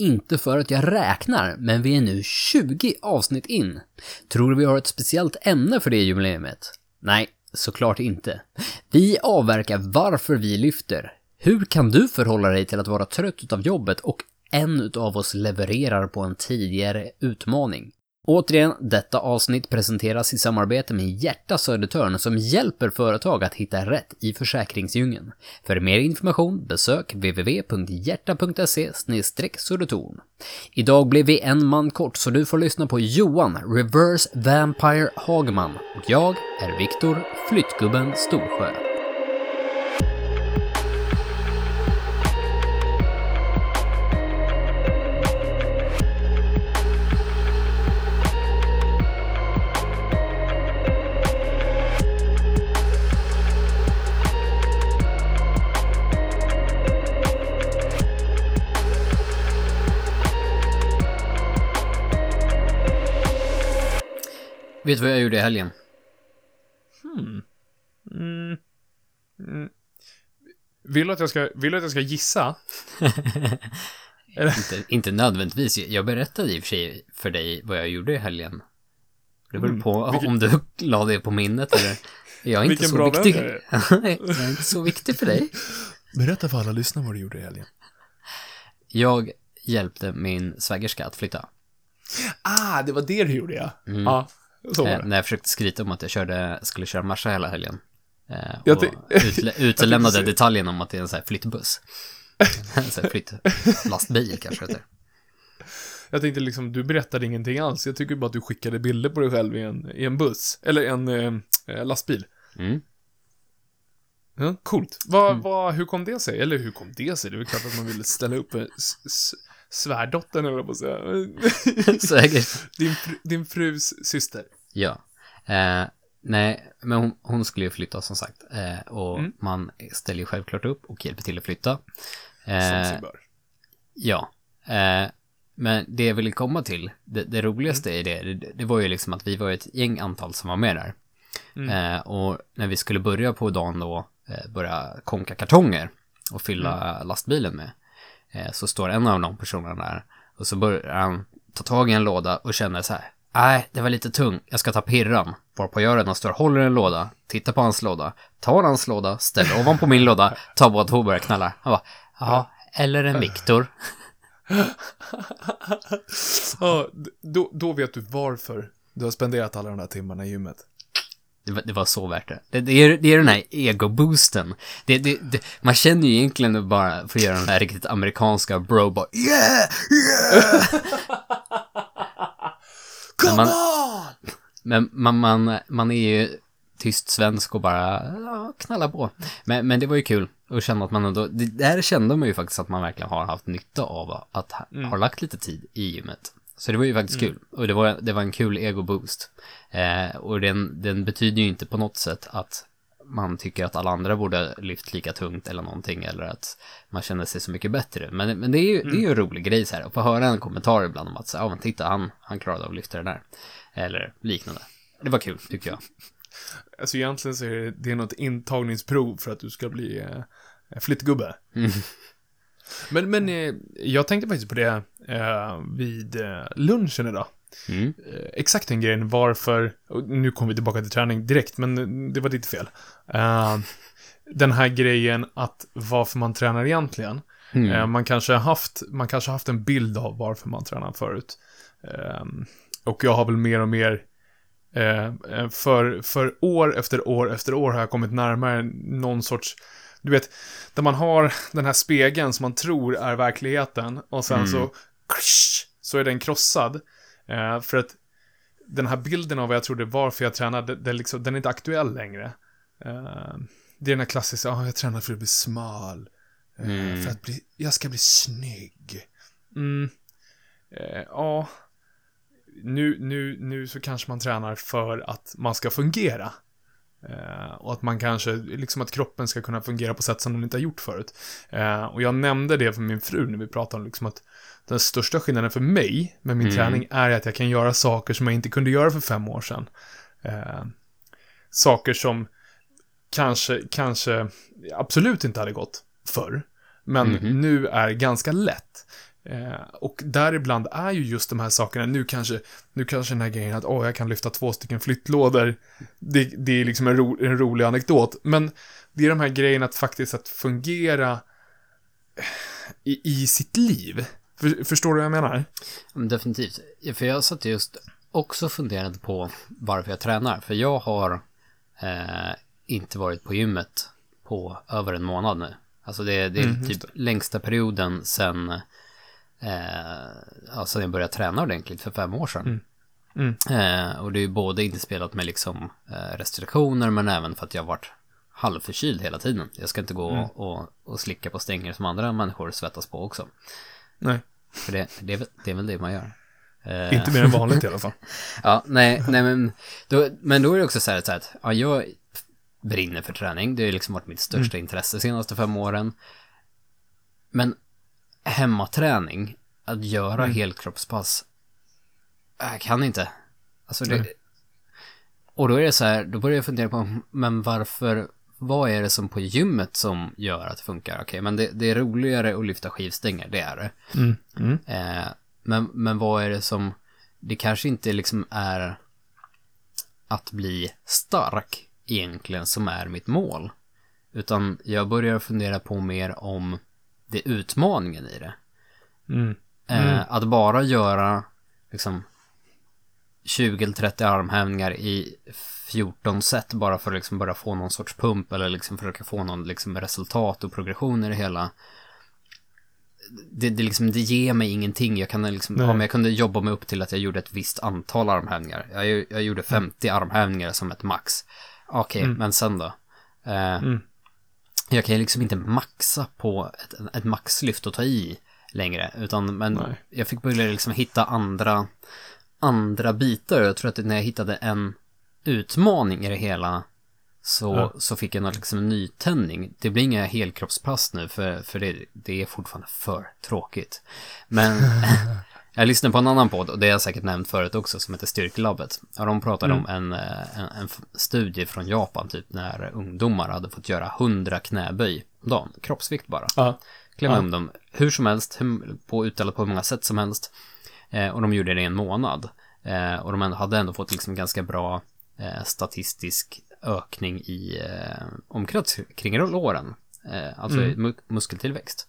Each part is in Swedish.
Inte för att jag räknar, men vi är nu 20 avsnitt in. Tror du vi har ett speciellt ämne för det jubileet? Nej, såklart inte. Vi avverkar varför vi lyfter. Hur kan du förhålla dig till att vara trött utav jobbet och en utav oss levererar på en tidigare utmaning? Återigen, detta avsnitt presenteras i samarbete med Hjärta Södertörn som hjälper företag att hitta rätt i försäkringsdjungeln. För mer information besök www.hjärta.se södertorn. Idag blev vi en man kort så du får lyssna på Johan, Reverse Vampire Hagman och jag är Viktor, Flyttgubben Storsjö. Vet du vad jag gjorde i helgen? Hmm. Mm. Mm. Vill du att jag ska, vill du att jag ska gissa? inte, inte nödvändigtvis. Jag berättade i och för sig för dig vad jag gjorde i helgen. Det beror Mm. på Vilken- om du la det på minnet eller... Jag är inte Vilken så bra viktig. vän jag är inte så viktig för dig. Berätta för alla lyssnare vad du gjorde i helgen. Jag hjälpte min svägerska att flytta. Ah, det var det du gjorde ja. Mm. Ja, Eh, när jag försökte skryta om att jag körde, skulle köra Merca hela helgen. Eh, och utle, utelämnade detaljen om att det är en sån här flyttbuss. en sån här flyttlastbil kanske heter. Jag tänkte liksom, du berättade ingenting alls. Jag tycker bara att du skickade bilder på dig själv i en, i en buss. Eller en eh, lastbil. Mm. Ja, coolt. Vad, Mm. vad, hur kom det sig? Eller hur kom det sig? Det är väl klart att man ville ställa upp eh, svärdottern, eller på att säga. Din, fru, din frus syster. Ja. Eh, nej, men hon, hon skulle ju flytta som sagt. Eh, och Mm. man ställer ju självklart upp och hjälper till att flytta. Som Eh, sig bör. ja. Eh, men det jag ville komma till, det, det roligaste i det, det, det var ju liksom att vi var ett gäng antal som var med där. Mm. Eh, och när vi skulle börja på dagen då, eh, börja konka kartonger och fylla Mm. lastbilen med, eh, så står en av de personerna där och så börjar han ta tag i en låda och känner så här, nej, det var lite tung, jag ska ta pirran. Varpå jag redan står, håller en låda, tittar på hans låda, tar hans låda, ställer ovanpå min låda, tar båda två och börjar knalla. Han bara, ja, eller en Viktor. Ja, då, då vet du varför du har spenderat alla de här timmarna i gymmet. Det var, det var så värt det. Det, det, är, det är den här ego-boosten. Det, det, man känner ju egentligen bara för att göra den här riktigt amerikanska bro bara yeah, yeah! Come man- on! Men man, man, man är ju tyst svensk och bara ja, knallar på. Men, men det var ju kul att känna att man ändå, det där kände man ju faktiskt att man verkligen har haft nytta av att ha, Mm. ha lagt lite tid i gymmet. Så det var ju faktiskt kul. Och det var, det var en kul ego-boost. Eh, och den, den betyder ju inte på något sätt att man tycker att alla andra borde lyft lika tungt eller någonting eller att man känner sig så mycket bättre. Men, men det är ju, det är ju en rolig grej så här att få höra en kommentar ibland om att så, ja men titta han, han klarade av att lyfta det där. Eller liknande. Det var kul tycker jag. Alltså egentligen så är det, det är något intagningsprov för att du ska bli eh, flyttgubbe. Mm. Men, men eh, jag tänkte faktiskt på det eh, vid eh, lunchen idag. Mm. Eh, exakt den grejen, varför, nu kommer vi tillbaka till träning direkt, men det var ditt fel. Eh, den här grejen att varför man tränar egentligen. Mm. Eh, man, kanske har haft, man kanske har haft en bild av varför man tränar förut. Eh, och jag har väl mer och mer, för, för år efter år efter år har jag kommit närmare någon sorts, du vet, där man har den här spegeln som man tror är verkligheten och sen Mm. så, så är den krossad. Eh, för att den här bilden av vad jag trodde varför jag tränade, den, liksom, den är inte aktuell längre. Eh, det är den här klassiska, ah, jag tränar för att bli smal. Eh, Mm. För att bli, jag ska bli snygg. Mm. Ja. Nu, nu, nu så kanske man tränar för att man ska fungera. Eh, och att man kanske, liksom att kroppen ska kunna fungera på sätt som den inte har gjort förut. Eh, och jag nämnde det för min fru när vi pratade om liksom att den största skillnaden för mig med min Mm. träning är att jag kan göra saker som jag inte kunde göra för fem år sedan. Eh, saker som kanske, kanske absolut inte hade gått förr. Men Mhm. nu är ganska lätt. Eh, och däribland är ju just de här sakerna, nu kanske, nu kanske den här grejen att åh, jag kan lyfta två stycken flyttlådor, det, det är liksom en, ro, en rolig anekdot, men det är de här grejerna att faktiskt att fungera i, i sitt liv. För, förstår du vad jag menar? Definitivt. För jag satt just också funderade på varför jag tränar. För jag har eh, inte varit på gymmet på över en månad nu. Alltså det, det är mm, typ längsta perioden sen, eh, alltså jag började träna ordentligt för fem år sedan. Mm. Mm. Eh, och det är ju både inte spelat med liksom eh, restriktioner men även för att jag har varit halvförkyld hela tiden. Jag ska inte gå mm. och, och slicka på stänger som andra människor svettas på också. Nej. För det, det, är, det är väl det man gör. Eh. Inte mer än vanligt i alla fall. ja, nej, nej men då, men då är det också så här, så här att ja, jag brinner för träning. Det har liksom varit mitt största mm. intresse de senaste fem åren. Men hemmaträning, att göra mm. helkroppspass, jag kan inte. Alltså det, mm. Och då är det så här, då börjar jag fundera på, men varför, vad är det som på gymmet som gör att det funkar? Okej, okay, men det, det, är roligare att lyfta skivstänger, det är det. Mm. Mm. Eh, men, men vad är det som, det kanske inte liksom är att bli stark egentligen som är mitt mål. Utan jag börjar fundera på mer om det utmaningen i det. Mm. Mm. Eh, att bara göra liksom 20 eller 30 armhävningar i 14 set bara för att liksom börja få någon sorts pump eller liksom försöka få någon liksom resultat och progression i det hela. Det, det, liksom, det ger mig ingenting. Jag kan liksom, ja, jag kunde jobba mig upp till att jag gjorde ett visst antal armhävningar. Jag, jag gjorde 50 mm. armhävningar som ett max. Okej, okay, mm. men sen då? Eh, mm. Jag kan liksom inte maxa på ett, ett maxlyft och ta i längre. Utan, men Nej. jag fick börja liksom hitta andra andra bitar. Jag tror att när jag hittade en utmaning i det hela så, ja. så fick jag liksom en nytändning. Det blir inga helkroppspass nu för, för det, det är fortfarande för tråkigt. Men jag lyssnade på en annan podd och det har jag säkert nämnt förut också som heter Styrkelabbet. Och de pratade mm. om en, en, en, studie från Japan typ när ungdomar hade fått göra 100 knäböj om dagen, kroppsvikt bara. Ja. Klämma ja. om dem hur som helst, på utdelat på hur många sätt som helst. Eh, och de gjorde det i en månad. Eh, och de hade ändå fått liksom ganska bra eh, statistisk ökning i eh, omkrets kring låren. Alltså mm. mu muskeltillväxt.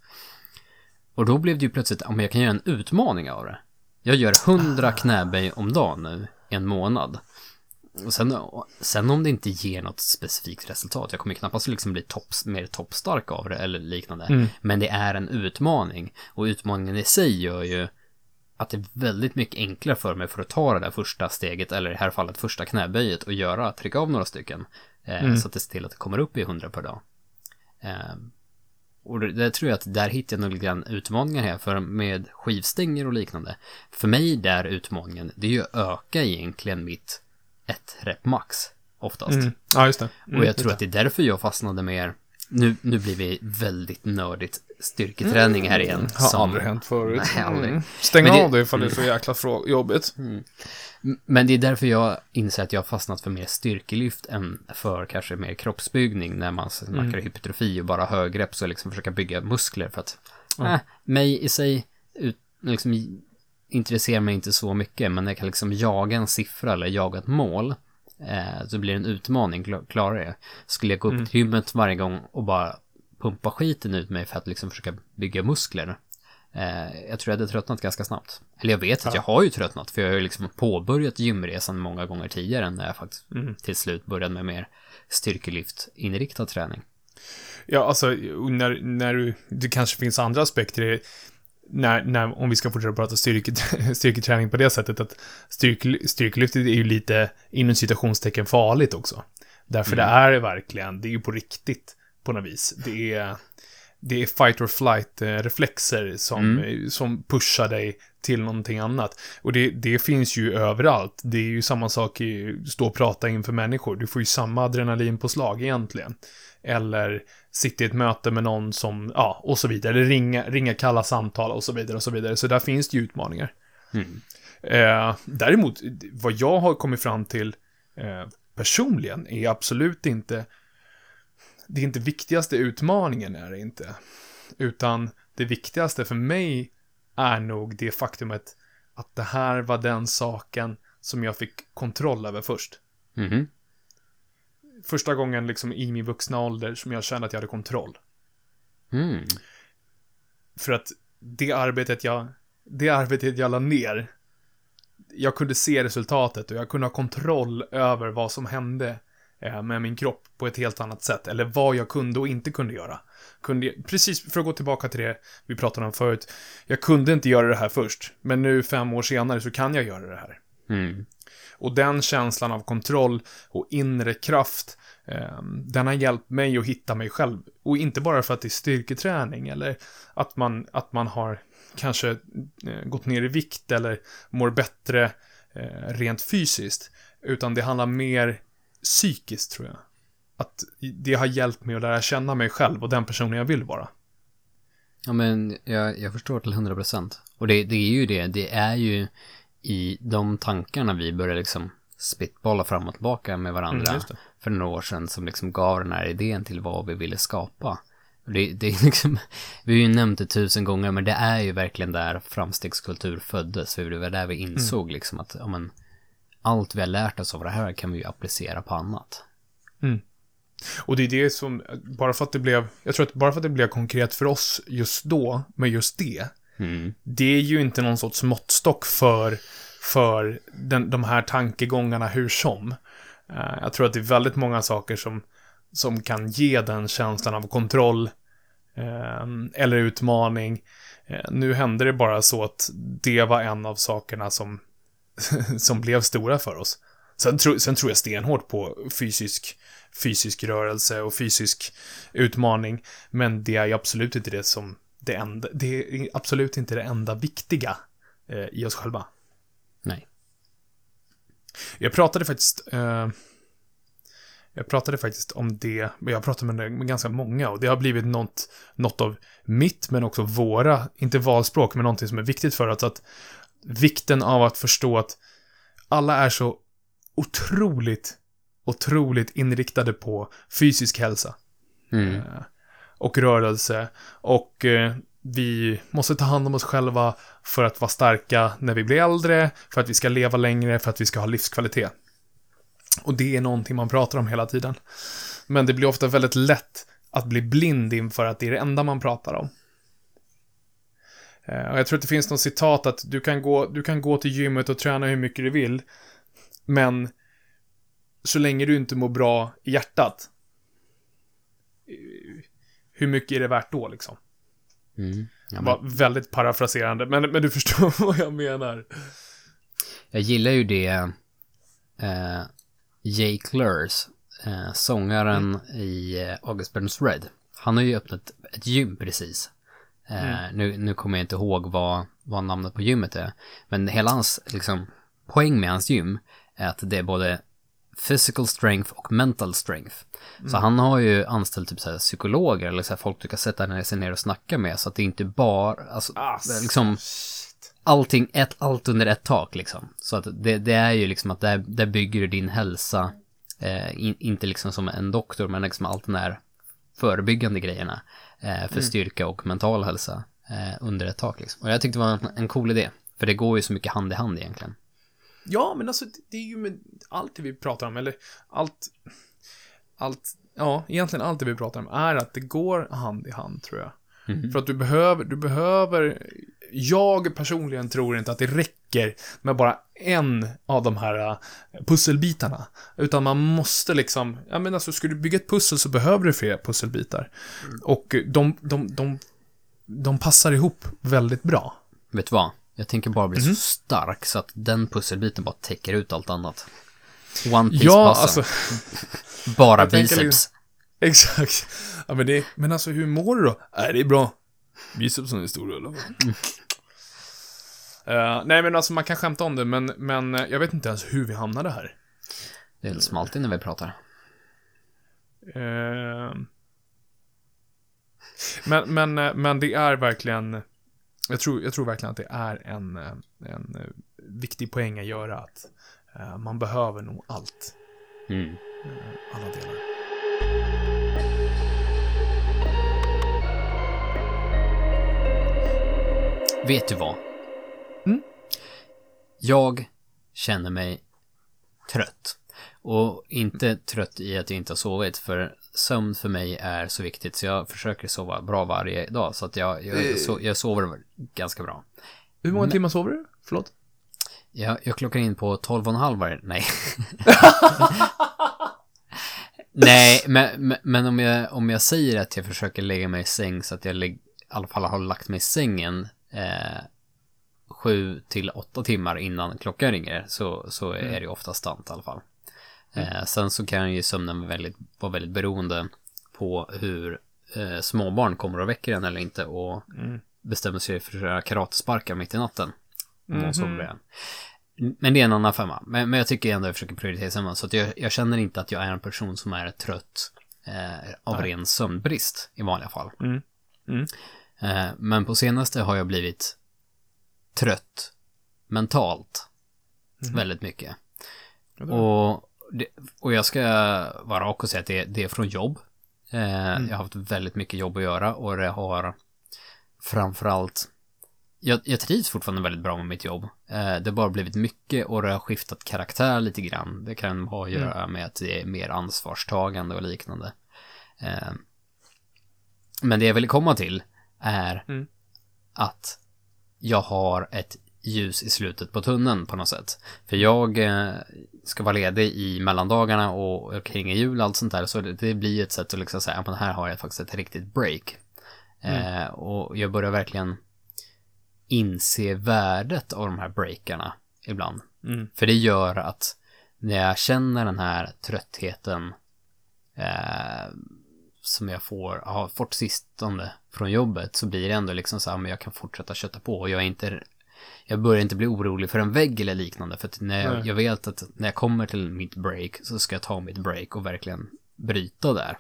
Och då blev det ju plötsligt, om jag kan göra en utmaning av det. Jag gör hundra knäböj om dagen nu en månad. Och sen, sen om det inte ger något specifikt resultat, jag kommer knappast liksom bli topp, mer toppstark av det eller liknande. Mm. Men det är en utmaning. Och utmaningen i sig gör ju att det är väldigt mycket enklare för mig för att ta det där första steget, eller i det här fallet första knäböjet och göra, trycka av några stycken. Eh, mm. Så att det ser till att det kommer upp i 100 per dag. Eh, och det, det, tror jag att där hittar jag nog lite grann utmaningar här, för med skivstänger och liknande. För mig där utmaningen, det är ju att öka egentligen mitt ett rep max, oftast. Mm. Ja, just det. Mm, och jag tror att det är därför jag fastnade mer nu, nu blir vi väldigt nördigt styrketräning här igen. Mm. Har som... aldrig hänt förut. Nej, aldrig. Mm. Stäng det... av det ifall det är så jäkla jobbigt. Mm. Men det är därför jag inser att jag har fastnat för mer styrkelyft än för kanske mer kroppsbyggning när man snackar mm. hypertrofi och bara högrepp så liksom försöka bygga muskler för att mm. äh, mig i sig ut, liksom, intresserar mig inte så mycket men jag kan liksom jaga en siffra eller jaga ett mål eh, så blir det en utmaning, klarar det. Skulle jag gå upp mm. till gymmet varje gång och bara pumpa skiten ut mig för att liksom försöka bygga muskler. Eh, jag tror jag hade tröttnat ganska snabbt. Eller jag vet att ja. jag har ju tröttnat för jag har ju liksom påbörjat gymresan många gånger tidigare när jag faktiskt mm. till slut började med mer styrkelyft inriktad träning. Ja, alltså när, när du, det kanske finns andra aspekter när, när, om vi ska fortsätta prata styrke, styrketräning på det sättet, att styrk, styrkelyftet är ju lite inom citationstecken farligt också. Därför mm. det är verkligen, det är ju på riktigt på något vis. Det är, det är fight or flight-reflexer som, mm. som pushar dig till någonting annat. Och det, det finns ju överallt. Det är ju samma sak i stå och prata inför människor. Du får ju samma adrenalin på slag egentligen. Eller sitta i ett möte med någon som, ja, och så vidare. Eller ringa, ringa kalla samtal och så vidare och så vidare. Så där finns det ju utmaningar. Mm. Eh, däremot, vad jag har kommit fram till eh, personligen är absolut inte, det är inte viktigaste utmaningen är det inte. Utan det viktigaste för mig är nog det faktumet att det här var den saken som jag fick kontroll över först. Mhm. Första gången liksom i min vuxna ålder som jag kände att jag hade kontroll. Mm. För att det arbetet jag, det arbetet jag la ner, jag kunde se resultatet och jag kunde ha kontroll över vad som hände med min kropp på ett helt annat sätt. Eller vad jag kunde och inte kunde göra. Kunde, precis för att gå tillbaka till det vi pratade om förut. Jag kunde inte göra det här först, men nu fem år senare så kan jag göra det här. Mm. Och den känslan av kontroll och inre kraft, eh, den har hjälpt mig att hitta mig själv. Och inte bara för att det är styrketräning eller att man, att man har kanske eh, gått ner i vikt eller mår bättre eh, rent fysiskt. Utan det handlar mer psykiskt tror jag. Att det har hjälpt mig att lära känna mig själv och den personen jag vill vara. Ja men jag, jag förstår till 100 procent. Och det, det är ju det, det är ju i de tankarna vi började liksom spitbolla fram och tillbaka med varandra Mm, för några år sedan som liksom gav den här idén till vad vi ville skapa. Det, det är liksom, vi har ju nämnt det tusen gånger men det är ju verkligen där framstegskultur föddes. För det var där vi insåg liksom att ja, men, allt vi har lärt oss av det här kan vi ju applicera på annat. Och det är det som, bara för att det blev, jag tror att bara för att det blev konkret för oss just då, med just det, Mm. det är ju inte någon sorts måttstock för, för den, de här tankegångarna hur som. Eh, jag tror att det är väldigt många saker som, som kan ge den känslan av kontroll eh, eller utmaning. Eh, nu hände det bara så att det var en av sakerna som, som blev stora för oss. Sen, tro, sen tror jag stenhårt på fysisk, fysisk rörelse och fysisk utmaning, men det är ju absolut inte det som det enda, det är absolut inte det enda viktiga eh, i oss själva. Nej. Jag pratade faktiskt eh, Jag pratade faktiskt om det, jag pratade med, med ganska många och det har blivit något, något av mitt, men också våra, inte valspråk, men någonting som är viktigt för oss. Att vikten av att förstå att alla är så otroligt, otroligt inriktade på fysisk hälsa Mm. eh, och rörelse. Och eh, vi måste ta hand om oss själva för att vara starka när vi blir äldre, för att vi ska leva längre, för att vi ska ha livskvalitet. Och det är någonting man pratar om hela tiden. Men det blir ofta väldigt lätt att bli blind inför att det är det enda man pratar om. Eh, Och jag tror att det finns något citat att du kan, gå, du kan gå till gymmet och träna hur mycket du vill, men så länge du inte mår bra i hjärtat, eh, hur mycket är det värt då liksom? Mm. Ja, var väldigt parafraserande, men, men du förstår vad jag menar. jag gillar ju det eh, Jake Lurs, eh, sångaren i eh, August Burns Red. Han har ju öppnat ett gym precis. Eh, nu, nu kommer jag inte ihåg vad, vad namnet på gymmet är. Men hela hans liksom, poäng med hans gym är att det är både physical strength och mental strength. Så han har ju anställt typ så psykologer eller så folk du kan sätta sig ner och snacka med. Så att det inte bara, alltså, Alltså, liksom allting, ett, allt under ett tak liksom. Så att det, det är ju liksom att där, där bygger du din hälsa, eh, in, inte liksom som en doktor, men liksom allt den här förebyggande grejerna eh, för styrka och mental hälsa eh, under ett tak liksom. Och jag tyckte det var en, en cool idé, för det går ju så mycket hand i hand egentligen. Ja, men alltså, det- är ju med allt det vi pratar om, eller allt, allt, ja, egentligen allt det vi pratar om är att det går hand i hand, tror jag. För att du behöver, du behöver, jag personligen tror inte att det räcker med bara en av de här äh, pusselbitarna. Utan man måste liksom, ja men alltså, ska du bygga ett pussel så behöver du fler pusselbitar. Och de, de, de, de passar ihop väldigt bra. Vet du vad? Jag tänker bara bli så stark så att den pusselbiten bara täcker ut allt annat. One piece Ja, alltså, bara jag biceps. Exakt. Ja, men, det, men alltså hur mår du då? Nej, det är bra. Bicepsen är stor i alla fall. Eh, nej, men alltså man kan skämta om det, men, men eh, jag vet inte ens hur vi hamnade här. Det är väl som alltid när vi pratar. Eh, men, men, eh, men det är verkligen, jag tror, jag tror verkligen att det är en, eh, en eh, viktig poäng att göra att eh, man behöver nog allt, Mm. alla delar. Vet du vad? Mm. Jag känner mig trött. Och inte trött i att jag inte har sovit, för sömn för mig är så viktigt, så jag försöker sova bra varje dag, så att jag, jag, Eh. so, jag sover ganska bra. Hur många timmar sover du? Förlåt? Jag, jag klockar in på 12,5 varje... Nej. Nej, men, men, men om, jag, om jag säger att jag försöker lägga mig i säng så att jag lägg, i alla fall har lagt mig i sängen eh, sju till åtta timmar innan klockan ringer så, så är det ofta sant i alla fall. Eh, sen så kan ju sömnen vara väldigt, vara väldigt beroende på hur eh, småbarn kommer och väcker en eller inte och bestämmer sig för att köra karatesparkar mitt i natten. Om sover igen. Men det är en annan femma. Men, men jag tycker ändå jag försöker prioritera sömnen. Så att jag, jag känner inte att jag är en person som är trött eh, av ren sömnbrist i vanliga fall. Mm. Mm. Eh, men på senaste har jag blivit trött mentalt väldigt mycket. Ja, Och, det, och jag ska vara rak och säga att det, det är från jobb. Eh, Jag har haft väldigt mycket jobb att göra och det har framförallt jag, jag trivs fortfarande väldigt bra med mitt jobb. Eh, det har bara blivit mycket och det har skiftat karaktär lite grann. Det kan ha att göra med att det är mer ansvarstagande och liknande. Eh, men det jag vill komma till är Mm. att jag har ett ljus i slutet på tunneln på något sätt. För jag eh, ska vara ledig i mellandagarna och kring jul och allt sånt där. Så det, blir ett sätt att liksom säga, men här har jag faktiskt ett riktigt break. Eh, och jag börjar verkligen inse värdet av de här breakarna ibland. Mm. För det gör att när jag känner den här tröttheten eh, som jag får, har fått sistone från jobbet så blir det ändå liksom så här, men jag kan fortsätta kötta på och jag är inte jag börjar inte bli orolig för en vägg eller liknande för att när jag, jag vet att när jag kommer till mitt break så ska jag ta mitt break och verkligen bryta där.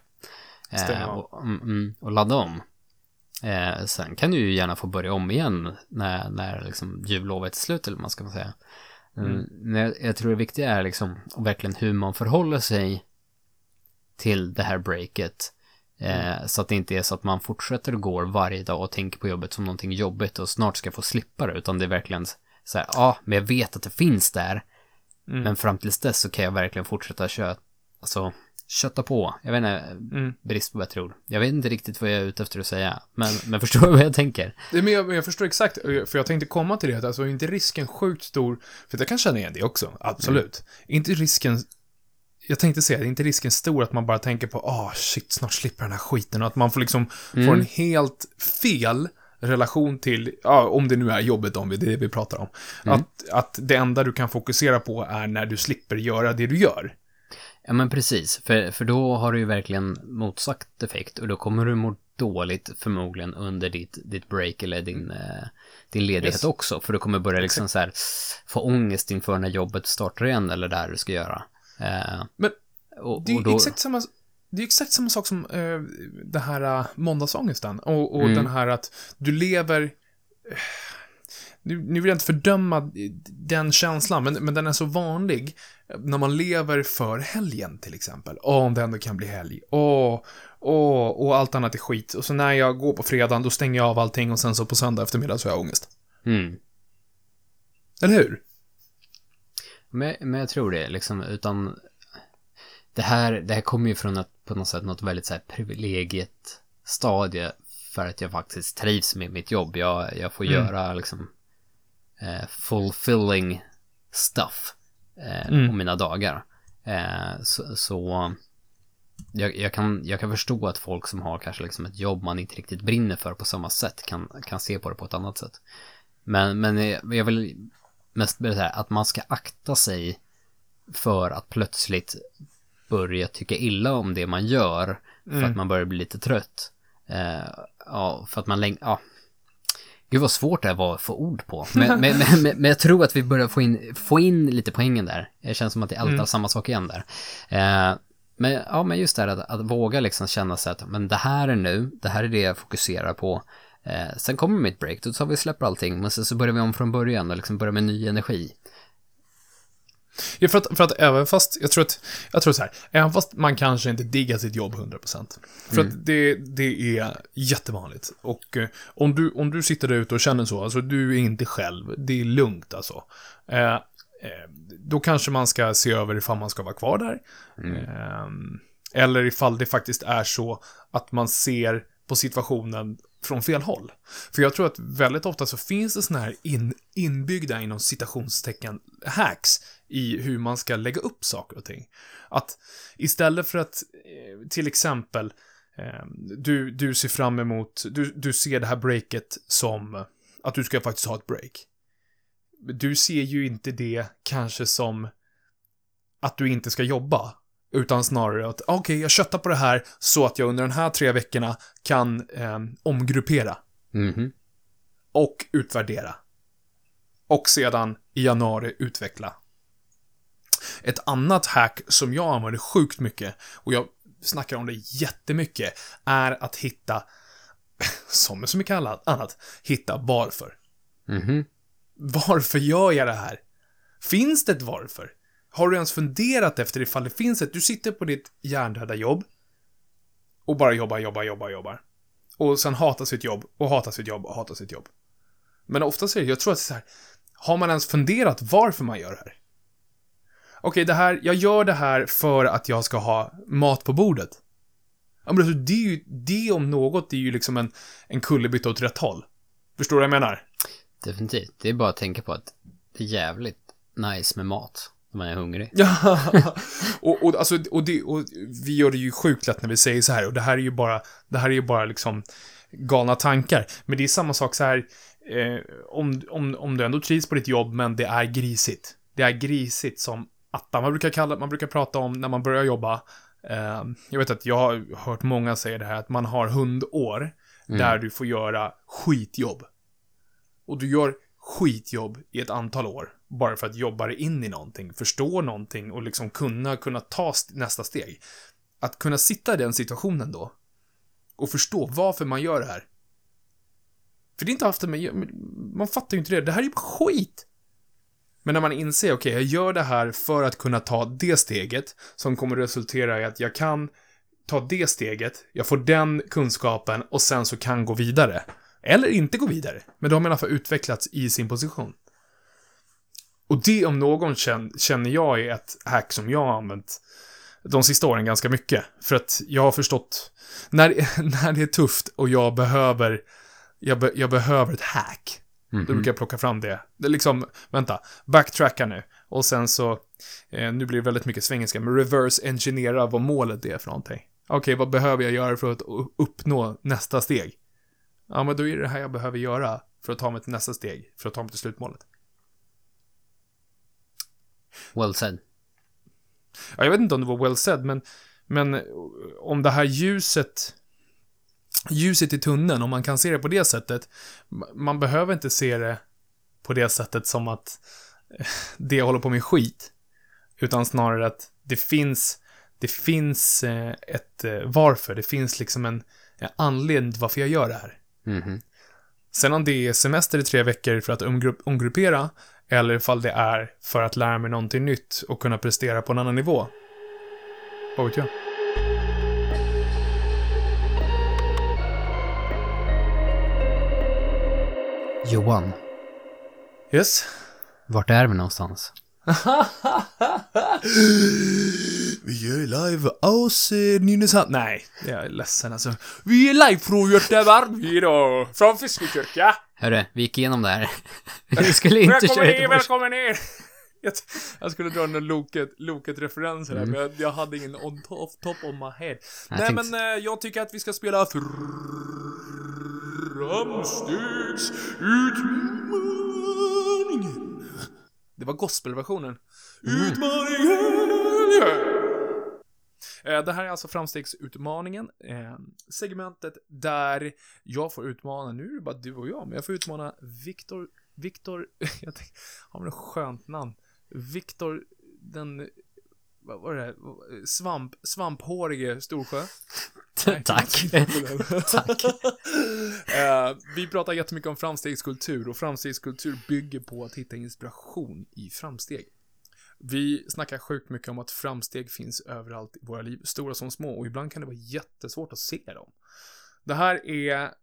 Eh, och, mm, mm, och ladda om. Eh, sen kan du ju gärna få börja om igen när, när liksom jullovet är slut eller vad man ska säga. Mm. Men jag, tror det viktiga är liksom verkligen hur man förhåller sig till det här breaket. Eh, Så att det inte är så att man fortsätter och går varje dag och tänker på jobbet som någonting jobbigt och snart ska få slippa det. Utan det är verkligen så här, ja, men jag vet att det finns där. Mm. Men fram tills dess så kan jag verkligen fortsätta köta, alltså kötta på. Jag vet inte, Mm. brist på bättre ord. Jag vet inte riktigt vad jag är ute efter att säga. Men, men förstår du vad jag tänker? Det, men jag, jag förstår exakt, för jag tänkte komma till det, att alltså är inte risken sjukt stor, för jag kan känna igen det också, absolut. Inte risken, jag tänkte säga, är inte risken stor att man bara tänker på, ah shit, snart slipper den här skiten, och att man får liksom, får en helt fel relation till, ja, om det nu är jobbet om vi, det är det vi pratar om. Att, att det enda du kan fokusera på är när du slipper göra det du gör. Ja men precis, för, för då har du ju verkligen motsagt effekt och då kommer du må dåligt förmodligen under ditt, ditt break eller din, eh, din ledighet Yes. också. För du kommer börja liksom så här få ångest inför när jobbet startar igen eller där du ska göra. Eh, Men och, Det är då, exakt samma, det är exakt samma sak som uh, det här uh, måndagsångesten. Och, och Mm. den här att du lever... eh, Nu, nu vill jag inte fördöma den känslan, men, men den är så vanlig. När man lever för helgen, till exempel. Åh, om det ändå kan bli helg. Åh, åh, och allt annat är skit. Och så när jag går på fredagen, då stänger jag av allting och sen så på söndag eftermiddag så har jag ångest. mm. Eller hur? Men, men jag tror det, liksom, utan det här, det här kommer ju från ett, på något sätt något väldigt så här privilegiet stadie för att jag faktiskt trivs med mitt jobb. Jag, jag får Mm. göra liksom eh, fulfilling stuff eh, Mm. på mina dagar. Eh, så så jag, jag, kan, jag kan förstå att folk som har kanske liksom ett jobb man inte riktigt brinner för på samma sätt kan, kan se på det på ett annat sätt. Men, men jag jag vill mest här, att man ska akta sig för att plötsligt börja tycka illa om det man gör för Mm. att man börjar bli lite trött. Eh, ja, för att man länge, ja. Gud vad svårt det här var att få ord på. Men, men, men, men, jag tror att vi börjar få in, få in lite poängen där. Det känns som att det är alltid Mm. samma sak igen där. Eh, men, ja, men just det här att, att våga liksom känna sig att men det här är nu, det här är det jag fokuserar på. Eh, sen kommer mitt break, då tar vi och släpper allting, men sen så börjar vi om från början och liksom börjar med ny energi. Ja, för att, för att även fast, jag tror att, jag tror så här, även fast man kanske inte diggar sitt jobb 100%. För att det, det är jättevanligt. Och eh, om, du, om du sitter där ute och känner så, alltså du är inte själv, det är lugnt alltså. Eh, eh, då kanske man ska se över ifall man ska vara kvar där. Eh, eller ifall det faktiskt är så att man ser på situationen från fel håll. För jag tror att väldigt ofta så finns det såna här in, inbyggda inom citationstecken hacks i hur man ska lägga upp saker och ting. Att istället för att eh, till exempel eh, du, du ser fram emot, du, du ser det här breaket som att du ska faktiskt ha ett break. Du ser ju inte det kanske som att du inte ska jobba. Utan snarare att, okej, okay, jag köttar på det här så att jag under de här tre veckorna kan eh, omgruppera. Mhm. Och utvärdera. Och sedan i januari utveckla. Ett annat hack som jag använder sjukt mycket, och jag snackar om det jättemycket, är att hitta, som så mycket annat, hitta varför. Mhm. Varför gör jag det här? Finns det ett varför? Har du ens funderat efter ifall det finns ett... Du sitter på ditt hjärndöda jobb och bara jobbar, jobbar, jobbar, jobbar. Och sen hatar sitt jobb och hatar sitt jobb och hatar sitt jobb. Men oftast är det, jag tror att det är så här, har man ens funderat varför man gör det här? Okej, det här, jag gör det här för att jag ska ha mat på bordet. Ja, men alltså, det är ju, det om något är ju liksom en, en kullerbytta åt rätt håll. Förstår du vad jag menar? Definitivt. Det är bara att tänka på att det är jävligt nice med mat. Man är hungrig. Ja, och, och, alltså, och, det, och vi gör det ju sjukt lätt när vi säger så här, och det här är ju bara, det här är ju bara liksom galna tankar. Men det är samma sak så här, eh, om, om, om du ändå trivs på ditt jobb, men det är grisigt. Det är grisigt som attan. Man brukar kalla, man brukar prata om när man börjar jobba, eh, jag vet att jag har hört många säga det här, att man har hundår, där du får göra skitjobb. Och du gör skitjobb i ett antal år. Bara för att jobba dig in i någonting, förstå någonting och liksom kunna, kunna ta nästa steg. Att kunna sitta i den situationen då. Och förstå varför man gör det här. För det är inte alltid man, man fattar ju inte det. Det här är ju skit! Men när man inser, okej, okay, jag gör det här för att kunna ta det steget som kommer resultera i att jag kan ta det steget, jag får den kunskapen och sen så kan gå vidare. Eller inte gå vidare. Men då har man i alla fall utvecklats i sin position. Och det om någon känner jag är ett hack som jag har använt de sista åren ganska mycket. För att jag har förstått, när, när det är tufft och jag behöver, jag, be, jag behöver ett hack. Mm -hmm. Då brukar jag plocka fram det. Det är liksom, vänta, backtracka nu. Och sen så, eh, nu blir det väldigt mycket svengelska, men reverse engineera vad målet är för någonting. Okej, okay, vad behöver jag göra för att uppnå nästa steg? Ja, men då är det det här jag behöver göra för att ta mig till nästa steg, för att ta mig till slutmålet. Well said. Ja, jag vet inte om det var well said, men, men om det här ljuset, ljuset i tunneln, om man kan se det på det sättet, man behöver inte se det på det sättet som att det håller på med skit, utan snarare att det finns, det finns eh, ett eh, varför, det finns liksom en anledning till varför jag gör det här. Mm -hmm. Sen om det är semester i tre veckor för att omgruppera, eller ifall det är för att lära mig någonting nytt och kunna prestera på en annan nivå. Vad vet jag? Johan. Yes? Vart är vi någonstans? Vi är live aus eh, Nynäshamn. Nej, jag är ledsen alltså. Vi är live från Göteborg idag. Från Fiskekyrka. Hörru, vi gick igenom det här. Vi skulle inte välkommen köra ner, välkommen ner! Jag, skulle dra en Loket, Loket-referens här, Mm. men jag, jag hade ingen on top, top on my head. Jag Nej, tänkte- men eh, jag tycker att vi ska spela Framstegsutmaningen. Det var gospelversionen. Utmaningen! Eh, Det här är alltså framstegsutmaningen. eh, Segmentet där jag får utmana, nu är det bara du och jag, men jag får utmana Viktor, Viktor, jag tänkte, har ett skönt namn. Viktor, den, vad var det, svamp, svamphårige Storsjö. Nej, Tack. Tack. Eh, vi pratar jättemycket om framstegskultur och framstegskultur bygger på att hitta inspiration i framsteg. Vi snackar sjukt mycket om att framsteg finns överallt i våra liv, stora som små, och ibland kan det vara jättesvårt att se dem. Det här är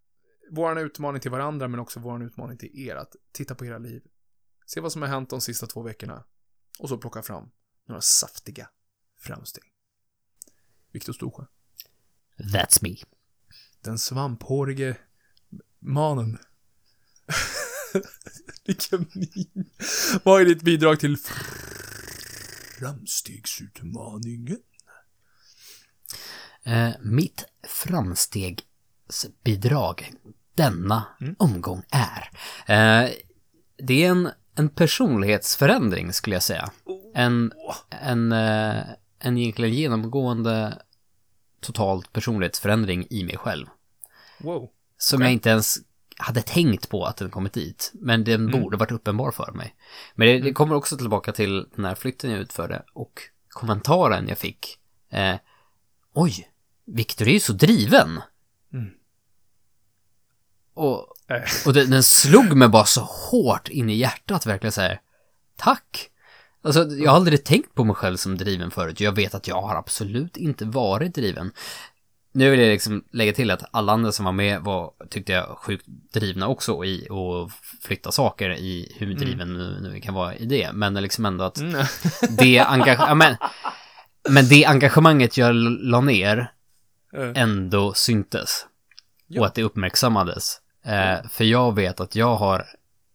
vår utmaning till varandra, men också vår utmaning till er, att titta på era liv. Se vad som har hänt de sista två veckorna. Och så plocka fram några saftiga framsteg. Viktor Storsjö. That's me. Den svamphårige manen. Vilken min. Vad är ditt bidrag till framstegsutmaningen? Eh, mitt framstegsbidrag denna Mm. omgång är. Eh, det är en, en personlighetsförändring skulle jag säga. En, en, eh, en egentligen genomgående totalt personlighetsförändring i mig själv. Wow. Som Okej. jag inte ens hade tänkt på att den kommit dit. Men den Mm. borde varit uppenbar för mig. Men det, det kommer också tillbaka till den här flytten jag utförde och kommentaren jag fick. Eh, Oj, Viktor är ju så driven. Mm. Och, Eh. och den, den slog mig bara så hårt in i hjärtat verkligen så här. Tack! Alltså, jag har aldrig tänkt på mig själv som driven förut. Jag vet att jag har absolut inte varit driven. Nu vill jag liksom lägga till att alla andra som var med var, tyckte jag, sjukt drivna också i att flytta saker i hur driven nu, nu kan vara i det. Men liksom ändå att Mm. det engage- ja, men, men det engagemanget jag la ner Eh, ändå syntes. Ja. Och att det uppmärksammades. Eh, för jag vet att jag har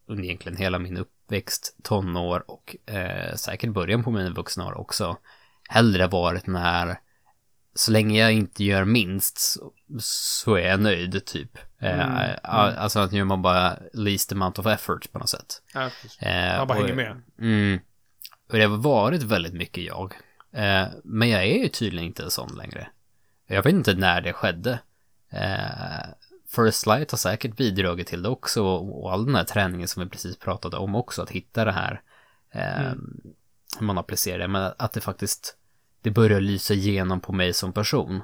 under egentligen hela min uppväxt, tonår och eh, säkert början på mina vuxna år också hellre varit den här så länge jag inte gör minst så, är jag nöjd typ. Eh, Mm, a- Alltså att gör man bara least amount of effort på något sätt. ja. Eh, Man bara och- hänger med. Mm. Och det har varit väldigt mycket jag. Eh, men jag är ju tydligen inte en sån längre. Jag vet inte när det skedde. Eh, First Light har säkert bidragit till det också och, och all den här träningen som vi precis pratade om också, att hitta det här. Eh, Mm. Hur man applicerar det, men att det faktiskt, det börjar lysa igenom på mig som person.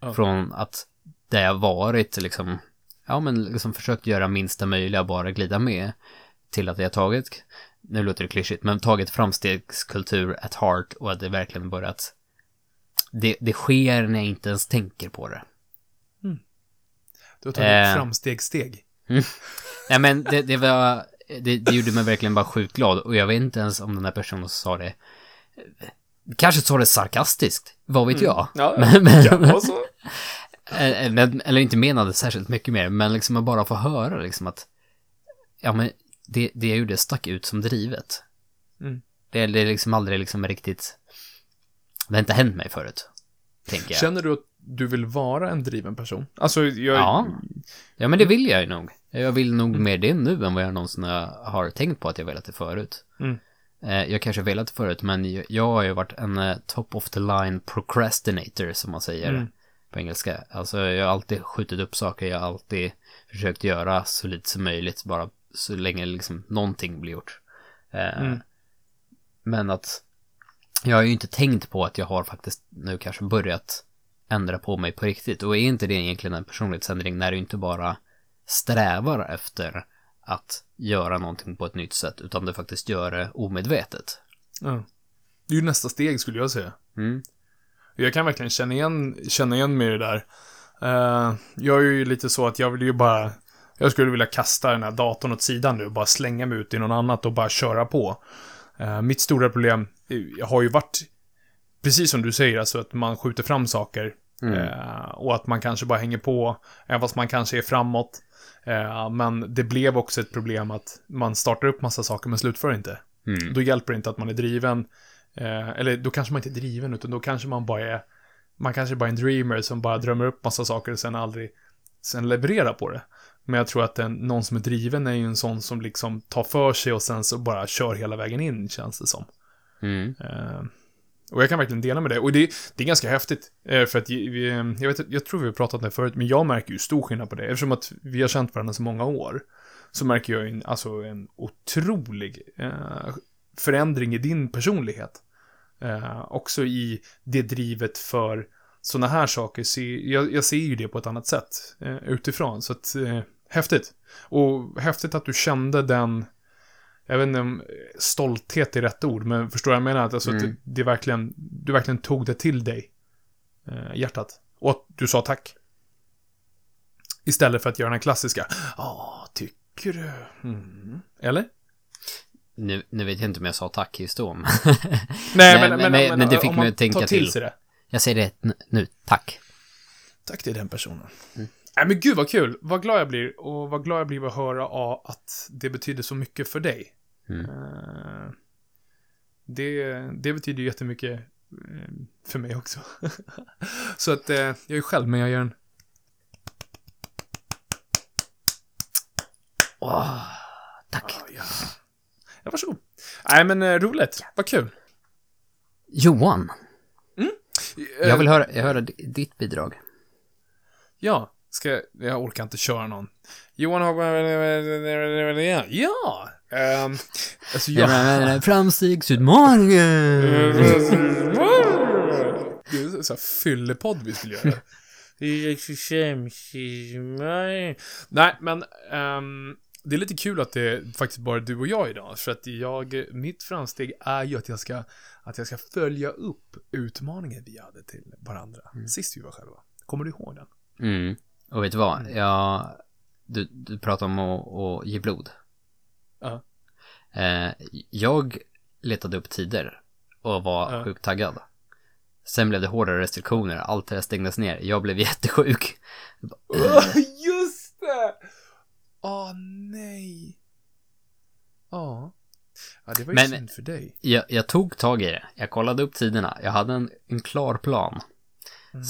Ja. Från att det jag varit liksom, ja men liksom försökt göra minsta möjliga, bara glida med. Till att jag tagit, nu låter det klyschigt, men tagit framstegskultur at heart och att det verkligen börjat, det, det sker när jag inte ens tänker på det. Du har tagit Eh. framstegssteg. Nej men det, det var, det, det gjorde mig verkligen bara sjukt glad och jag vet inte ens om den här personen som sa det, kanske sa det sarkastiskt, vad vet jag? Ja, Men- men- ja, så. Eh, men, eller inte menade särskilt mycket mer, men liksom att bara få höra liksom att, ja men det, det jag gjorde stack ut som drivet. Mm. Det, det är liksom aldrig liksom riktigt, det har inte hänt mig förut, tänker jag. Känner du att du vill vara en driven person? Alltså, jag... Ja. Ja men det vill jag ju nog. Jag vill nog mer det nu än vad jag någonsin har tänkt på att jag velat det förut. Mm. Eh, Jag kanske velat förut, men jag- jag har ju varit en eh, top of the line procrastinator som man säger Mm. på engelska. Alltså jag har alltid skjutit upp saker, jag har alltid försökt göra så lite som möjligt, bara så länge liksom någonting blir gjort. Eh, Mm. Men att jag har ju inte tänkt på att jag har faktiskt nu kanske börjat ändra på mig på riktigt. Och är inte det egentligen en personlighetsändring när du inte bara strävar efter att göra någonting på ett nytt sätt, utan du faktiskt gör det omedvetet. Ja. Det är ju nästa steg, skulle jag säga. Mm. Jag kan verkligen känna igen, känna igen mig i det där. Eh, jag är ju lite så att jag vill ju bara... Jag skulle vilja kasta den här datorn åt sidan nu bara slänga mig ut i någon annat och bara köra på. Eh, mitt stora problem eh, har ju varit, precis som du säger, alltså att man skjuter fram saker. Mm. Eh, och att man kanske bara hänger på, även fast man kanske är framåt. Eh, men det blev också ett problem att man startar upp massa saker men slutför inte. Mm. Då hjälper det inte att man är driven. Eh, eller då kanske man inte är driven, utan då kanske man bara är... Man kanske bara är en dreamer som bara drömmer upp massa saker och sen aldrig... Sen levererar på det. Men jag tror att en, någon som är driven är ju en sån som liksom tar för sig och sen så bara kör hela vägen in, känns det som. Mm. Eh, och jag kan verkligen dela med det. Och det, det är ganska häftigt. Eh, för att vi, jag, vet, jag tror vi har pratat om det förut, men jag märker ju stor skillnad på det. Eftersom att vi har känt varandra så många år. Så märker jag en, alltså en otrolig eh, förändring i din personlighet. Eh, också i det drivet för sådana här saker. Så jag, jag ser ju det på ett annat sätt eh, utifrån. Så att, eh, häftigt. Och häftigt att du kände den jag vet inte om stolthet är rätt ord, men förstår jag menar? Att, alltså, Mm. att det, det verkligen, du verkligen tog det till dig. Eh, hjärtat. Och att du sa tack. Istället för att göra den klassiska. Ja, tycker du? Mm. Eller? Nu, nu vet jag inte om jag sa tack just då. men- Nej, men- men- men det fick mig att tänka till till. jag säger det nu, tack. Tack till den personen. Mm. Nej men gud vad kul. Vad glad jag blir. Och vad glad jag blir att höra att det betyder så mycket för dig. Mm. Eh, det, det betyder jättemycket eh, för mig också. så att eh, jag är själv, men jag gör en... Åh, tack. Ah, ja. ja, varsågod. Nej men eh, roligt. Vad kul. Johan, Eh, jag vill höra, jag höra di- ditt bidrag. Ja, ska jag... Jag orkar inte köra någon. Johan har... Ja! Um, alltså jag... Ja. Framstegsutmaningen! Det är så här fyllepodd vi skulle göra. Nej, men ehm, det är lite kul att det är faktiskt bara du och jag idag. För att jag, mitt framsteg är ju att jag ska, att jag ska följa upp utmaningen vi hade till varandra. Sist vi var själva. Kommer du ihåg den? Mm. Och vet du vad? Jag, du, du pratar om att, att ge blod. Ja. Eh, jag letade upp tider och var Ja. sjukt taggad. Sen blev det hårdare restriktioner, allt det där stängdes ner. Jag blev jättesjuk. Just det! Åh, nej. Ja. Ja, det var ju Men- synd för dig. Jag, jag tog tag i det. Jag kollade upp tiderna. Jag hade en, en klar plan.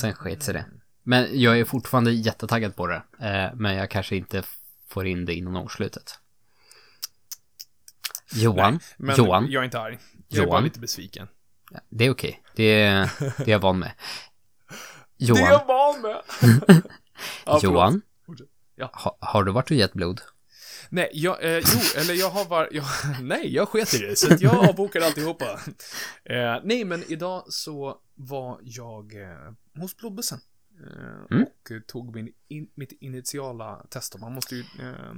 Sen sket sig det. Men jag är fortfarande jättetaggad på det. Eh, men jag kanske inte får in det innan årsslutet. Johan, Men Johan, jag är inte arg. Jag är bara Johan. lite besviken. det är okej. Det, är- det är jag van med. Det är Johan, jag van med. ja. Johan. Ja. ha, har du varit och gett blod? Nej, jag, eh, jo, eller jag har var, jag, nej, jag sket i det, så att jag avbokade alltihopa. Eh, nej, men idag så var jag eh, hos blodbussen. Eh, Mm. Och tog min in, mitt initiala test. Man måste ju, eh,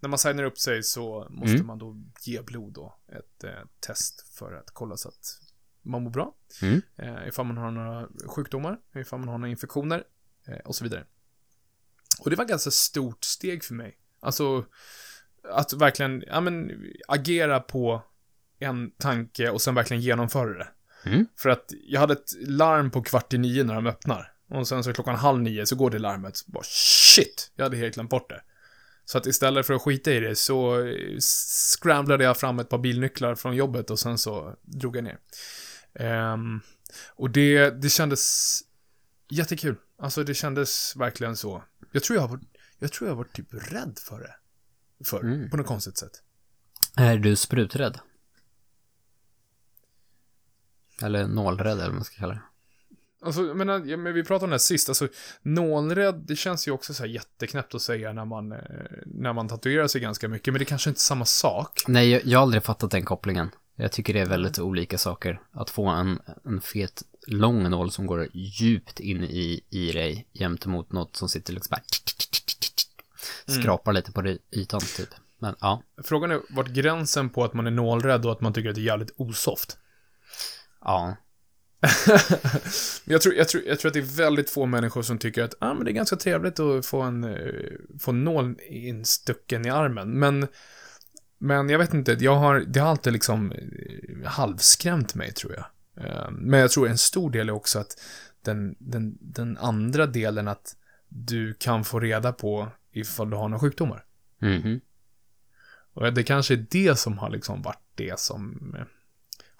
när man signar upp sig så måste Mm. man då ge blod då. Ett eh, test för att kolla så att man mår bra. Mm. Eh, ifall man har några sjukdomar, ifall man har några infektioner eh, och så vidare. Och det var ett ganska stort steg för mig. Alltså, att verkligen, ja men, agera på en tanke och sen verkligen genomföra det. Mm. För att jag hade ett larm på kvart i nio när de öppnar. Och sen så klockan halv nio så går det larmet. Bara shit, jag hade helt glömt bort det. Så att istället för att skita i det så eh, scramblade jag fram ett par bilnycklar från jobbet och sen så drog jag ner. Ehm, och det, det kändes jättekul. Alltså det kändes verkligen så. Jag tror jag varit, jag tror jag varit typ rädd för det. För, Mm. på något konstigt sätt. Är du spruträdd? Eller nålrädd eller vad man ska kalla det. Alltså, jag menar, ja, men vi pratade om det här sist, alltså nålrädd, det känns ju också så här jätteknäppt att säga när man, eh, när man tatuerar sig ganska mycket, men det kanske inte är samma sak. Nej, jag, jag har aldrig fattat den kopplingen. Jag tycker det är väldigt olika saker. Att få en, en fet, lång nål som går djupt in i, i dig jämte mot något som sitter liksom bara skrapar lite på ytan typ. Men ja, Frågan är vart gränsen på att man är nålrädd och att man tycker att det är jävligt osoft. ja. jag, tror, jag, tror, jag tror att det är väldigt få människor som tycker att ah, men det är ganska trevligt att få en, eh, få nål instucken i armen. Men, men jag vet inte, jag har, det har alltid liksom eh, halvskrämt mig tror jag. Eh, Men jag tror en stor del är också att den, den, den andra delen att du kan få reda på ifall du har några sjukdomar. Mhm. Och det kanske är det som har liksom varit det som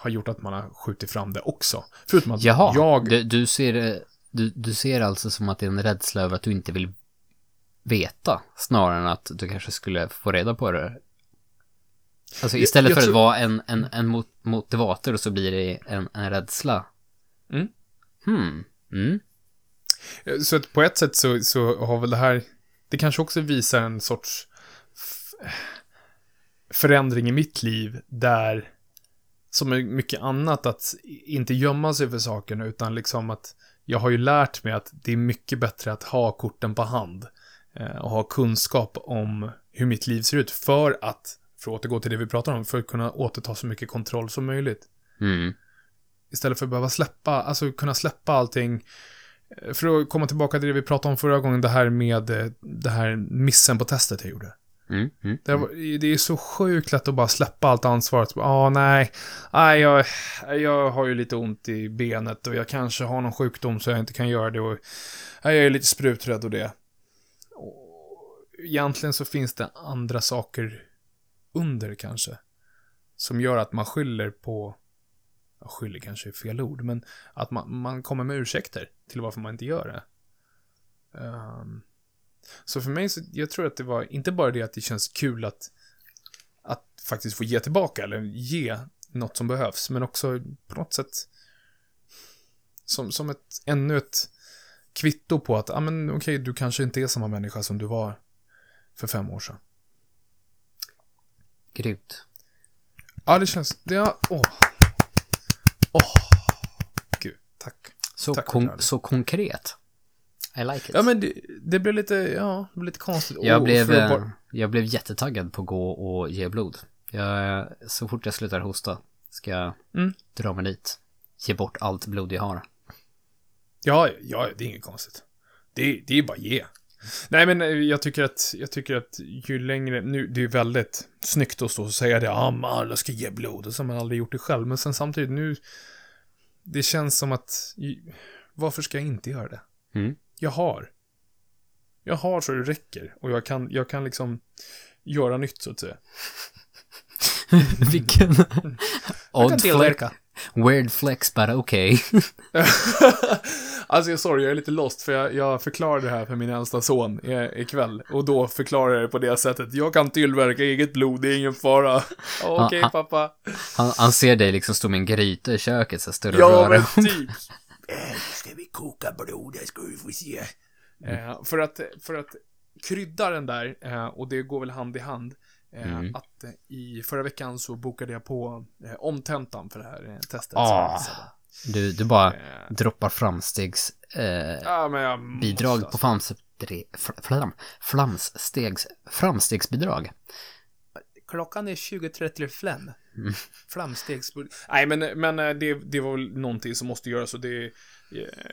har gjort att man har skjutit fram det också. Förutom att Jaha, jag... du, du, ser, det- du, du ser alltså som att det är en rädsla över att du inte vill veta, snarare än att du kanske skulle få reda på det. Alltså Jag- istället jag för tror- att vara en, en, en mot, motivator så blir det en, en rädsla. Mm. Hmm. Mm. Så att på ett sätt så, så har väl det här, det kanske också visar en sorts förändring i mitt liv där, som är mycket annat, att inte gömma sig för sakerna, utan liksom att jag har ju lärt mig att det är mycket bättre att ha korten på hand eh, och ha kunskap om hur mitt liv ser ut för att för att återgå till det vi pratar om, för att kunna återta så mycket kontroll som möjligt. Mm. Istället för att behöva släppa, alltså kunna släppa allting. Eh, För att komma tillbaka till det vi pratade om förra gången, det här med eh, det här missen på testet jag gjorde. Mm. Mm. Det, var, det är så sjukt lätt att bara släppa allt ansvar. Ja, ah, nej, nej jag, jag har ju lite ont i benet och jag kanske har någon sjukdom så jag inte kan göra det. Och, jag är lite spruträdd och det. Och egentligen så finns det andra saker under kanske. Som gör att man skyller på, skyller kanske är fel ord, men att man, man kommer med ursäkter till varför man inte gör det. Ehm, så för mig så, jag tror att det var inte bara det att det känns kul att, att faktiskt få ge tillbaka eller ge något som behövs, men också på något sätt som, som ett, ännu ett kvitto på att, ja ah, men okej, du kanske inte är samma människa som du var för fem år sedan. Grymt. Ja, det känns, det är, åh. Åh. Gud, tack. Så, Tack, kon- så konkret. I like it. Ja, men det, det blev lite, ja, det blev lite konstigt. jag, Och blev, eh, jag blev jättetaggad på att gå och ge blod. Jag, så fort jag slutar hosta ska jag Mm. dra mig dit. Ge bort allt blod jag har. Ja, ja, det är inget konstigt. Det, det är bara ge. Nej, men eh, jag tycker att, jag tycker att ju längre, nu, det är väldigt snyggt att stå och säga det, ja, men alla ska ge blod, och så har man aldrig gjort det själv, men sen samtidigt nu, det känns som att, varför ska jag inte göra det? Mm. Jag har. Jag har så det räcker, och jag kan, jag kan liksom göra nytt, så att säga. Vilken odd flex. Weird flex, but okay. alltså, jag sorry, jag är lite lost, för jag, jag förklarade det här för min äldsta son i- ikväll. Och då förklarade jag det på det sättet. Jag kan tillverka eget blod, det är ingen fara. Okej, Ja, pappa. Han, han ser dig liksom stå med en gryta i köket så större Ja, röra. men typ. Nu ska vi koka blod, det ska vi få se. Eh, för, att, för att krydda den där, eh, och det går väl hand i hand, eh, Mm. att eh, i förra veckan så bokade jag på eh, omtentan för det här eh, testet. som Ah. Du, du bara Eh, droppar framstegs... Eh, ja, men jag måste bidrag alltså. på flams, fl- flam, flamstegs, framstegsbidrag. Klockan är 20.35. Mm. Flamstegsbud... Nej, men, men eh, det, det var väl någonting som måste göras och det... Eh,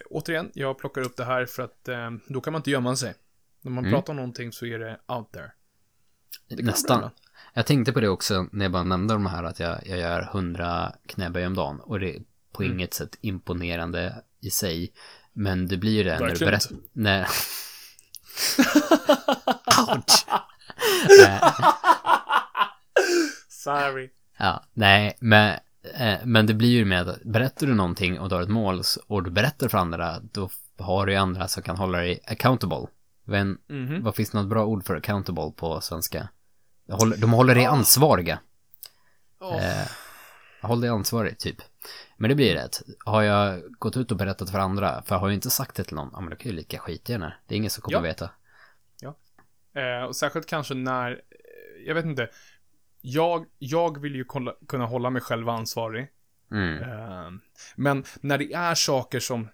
återigen, jag plockar upp det här för att eh, då kan man inte gömma sig. När man Mm. pratar om någonting så är det out there. Det Nästan. Jag tänkte på det också när jag bara nämnde de här att jag, jag gör 100 knäböj om dagen och det är på Mm. inget sätt imponerande i sig. Men det blir ju det när du Verkligen berättar... När... Ouch! Sorry. Ja, nej, men, eh, men det blir ju med att berättar du någonting och du har ett mål och du berättar för andra, då har du ju andra som kan hålla dig accountable. Men Mhm. vad finns det något bra ord för accountable på svenska? De håller, de håller dig ansvariga. Åh. Eh, håll dig ansvarig, typ. Men det blir rätt. Har jag gått ut och berättat för andra, för jag har ju inte sagt det till någon, ja men då kan ju lika skit i henne. Det är ingen som kommer Ja. veta. Eh, och särskilt kanske när, eh, jag vet inte, jag, jag vill ju kolla, kunna hålla mig själv ansvarig. Mm. Eh, Men när det är saker som,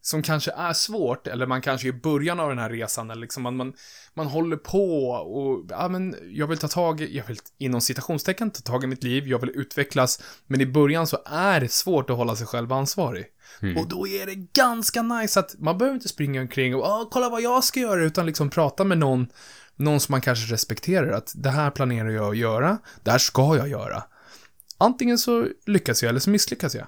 som kanske är svårt, eller man kanske är i början av den här resan, eller liksom man, man, man håller på och, ja men, jag vill ta tag i, jag vill inom citationstecken ta tag i mitt liv, jag vill utvecklas, men i början så är det svårt att hålla sig själv ansvarig. Mm. Och då är det ganska nice att man behöver inte springa omkring och, ah, kolla vad jag ska göra, utan liksom prata med någon, någon som man kanske respekterar, att det här planerar jag att göra, det här ska jag göra. Antingen så lyckas jag eller så misslyckas jag.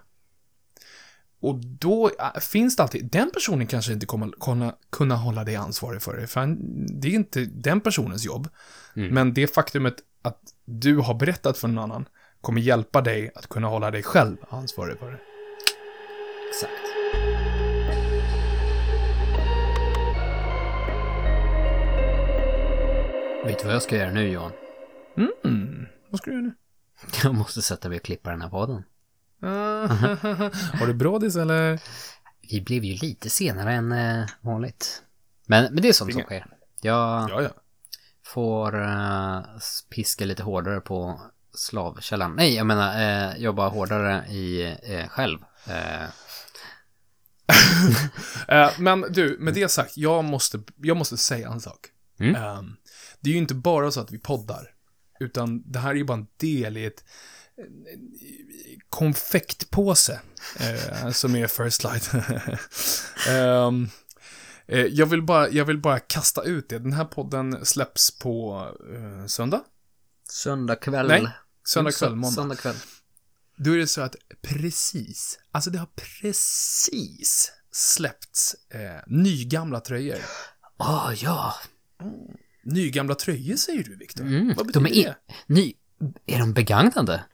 Och då äh, finns det alltid, den personen kanske inte kommer kunna, kunna hålla dig ansvarig för det, för han, det är inte den personens jobb. Mm. Men det faktumet att du har berättat för någon annan kommer hjälpa dig att kunna hålla dig själv ansvarig för det. Exakt. Vet du vad jag ska göra nu Johan? Mm, vad ska du göra nu? Jag måste sätta mig och klippa den här podden. Har du brådis eller? Vi blev ju lite senare än eh, vanligt. Men, men det är sånt som Inga- sker. Jag Ja, ja. får eh, piska lite hårdare på slavkällan. Nej, jag menar eh, jobba hårdare i eh, själv. Men du, med det sagt, jag måste, jag måste säga en sak. Mm. Ehm, det är ju inte bara så att vi poddar. utan det här är ju bara en del i ett konfektpåse eh, som är First Light. um, eh, jag, vill bara, jag vill bara kasta ut det. Den här podden släpps på eh, söndag. Söndag kväll. Nej, söndag kväll, måndag. Söndag kväll. Då är det så att precis, alltså det har precis släppts eh, nygamla tröjor. Ah, ja. Nygamla tröjor säger du, Viktor. Mm, Vad betyder de är, det? ny, är de begagnade?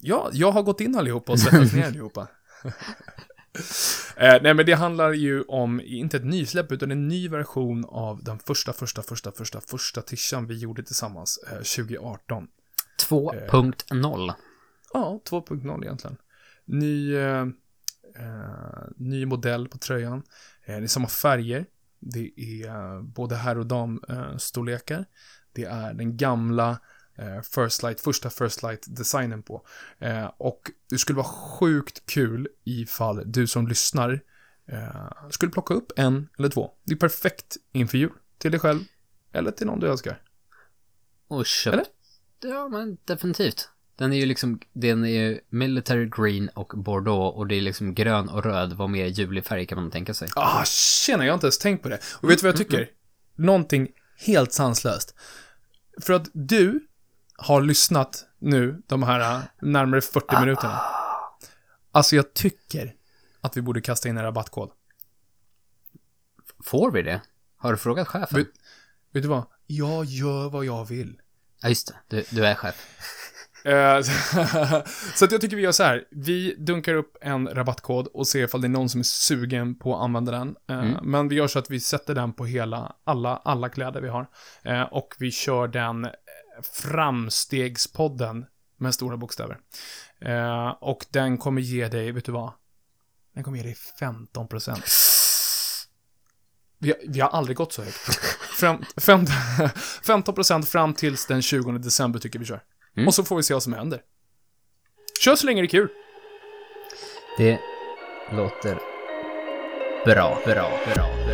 Ja, jag har gått in allihopa och släppt ner allihopa. eh, nej, men det handlar ju om, inte ett nysläpp, utan en ny version av den första, första, första, första, första tishan vi gjorde tillsammans eh, 2018. 2.0. Ja, 2.0 egentligen. Ny, eh, eh, ny modell på tröjan. Eh, det är samma färger. Det är eh, både herr och damstorlekar. Eh, storlekar. det är den gamla eh, First Light, första First Light-designen på. Och det skulle vara sjukt kul ifall du som lyssnar skulle plocka upp en eller två. Det är perfekt inför jul. Till dig själv eller till någon du älskar. Och köpt. Eller? Ja, men definitivt. Den är ju liksom, den är ju military green och bordeaux och det är liksom grön och röd, vad mer julig färg kan man tänka sig. Ah, tjena, jag har inte ens tänkt på det. Och vet du vad jag tycker? Någonting helt sanslöst. För att du har lyssnat nu, de här äh, närmare 40 minuterna. Alltså, jag tycker att vi borde kasta in en rabattkod. Får vi det? Har du frågat chefen? Vet, vet du vad? Jag gör vad jag vill. Ja, just det. Du, du är chef. Eh, så att jag tycker vi gör så här. Vi dunkar upp en rabattkod och ser ifall det är någon som är sugen på att använda den. Eh, Men vi gör så att vi sätter den på hela, alla, alla kläder vi har. Eh, och vi kör den framstegspodden med stora bokstäver. Och den kommer ge dig, vet du vad? Den kommer ge dig 15%. Vi, har- vi har aldrig gått så högt. Fem, fem, 15% fram tills den 20 december tycker vi kör. Mm. Och så får vi se vad som händer. Kör så länge det är kul. Det låter bra, bra, bra, bra.